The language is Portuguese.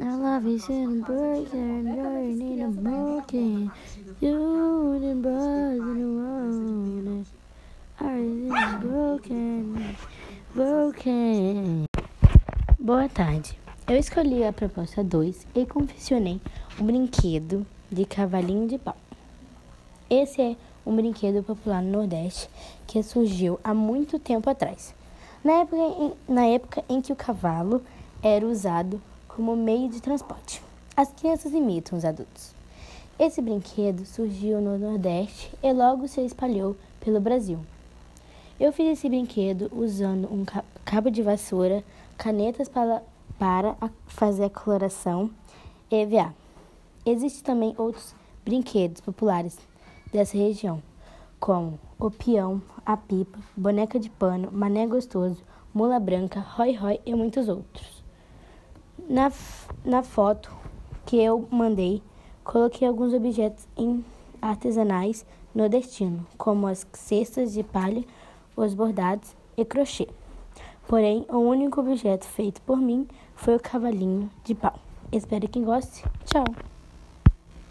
I love you, broken, you're in a. You and bros in world. Broken, broken. Boa tarde. Eu escolhi a proposta 2 e confeccionei um brinquedo de cavalinho de pau. Esse é um brinquedo popular no Nordeste que surgiu há muito tempo atrás, na época em, na época em que o cavalo era usado como meio de transporte. As crianças imitam os adultos. Esse brinquedo surgiu no Nordeste e logo se espalhou pelo Brasil. Eu fiz esse brinquedo usando um cabo de vassoura, canetas para, para fazer a coloração e EVA. Existem também outros brinquedos populares dessa região, como o peão, a pipa, boneca de pano, mané gostoso, mula branca, rói-rói e muitos outros. Na, na foto que eu mandei, coloquei alguns objetos artesanais nordestino, como as cestas de palha, os bordados e crochê. Porém, o único objeto feito por mim foi o cavalinho de pau. Espero que goste. Tchau!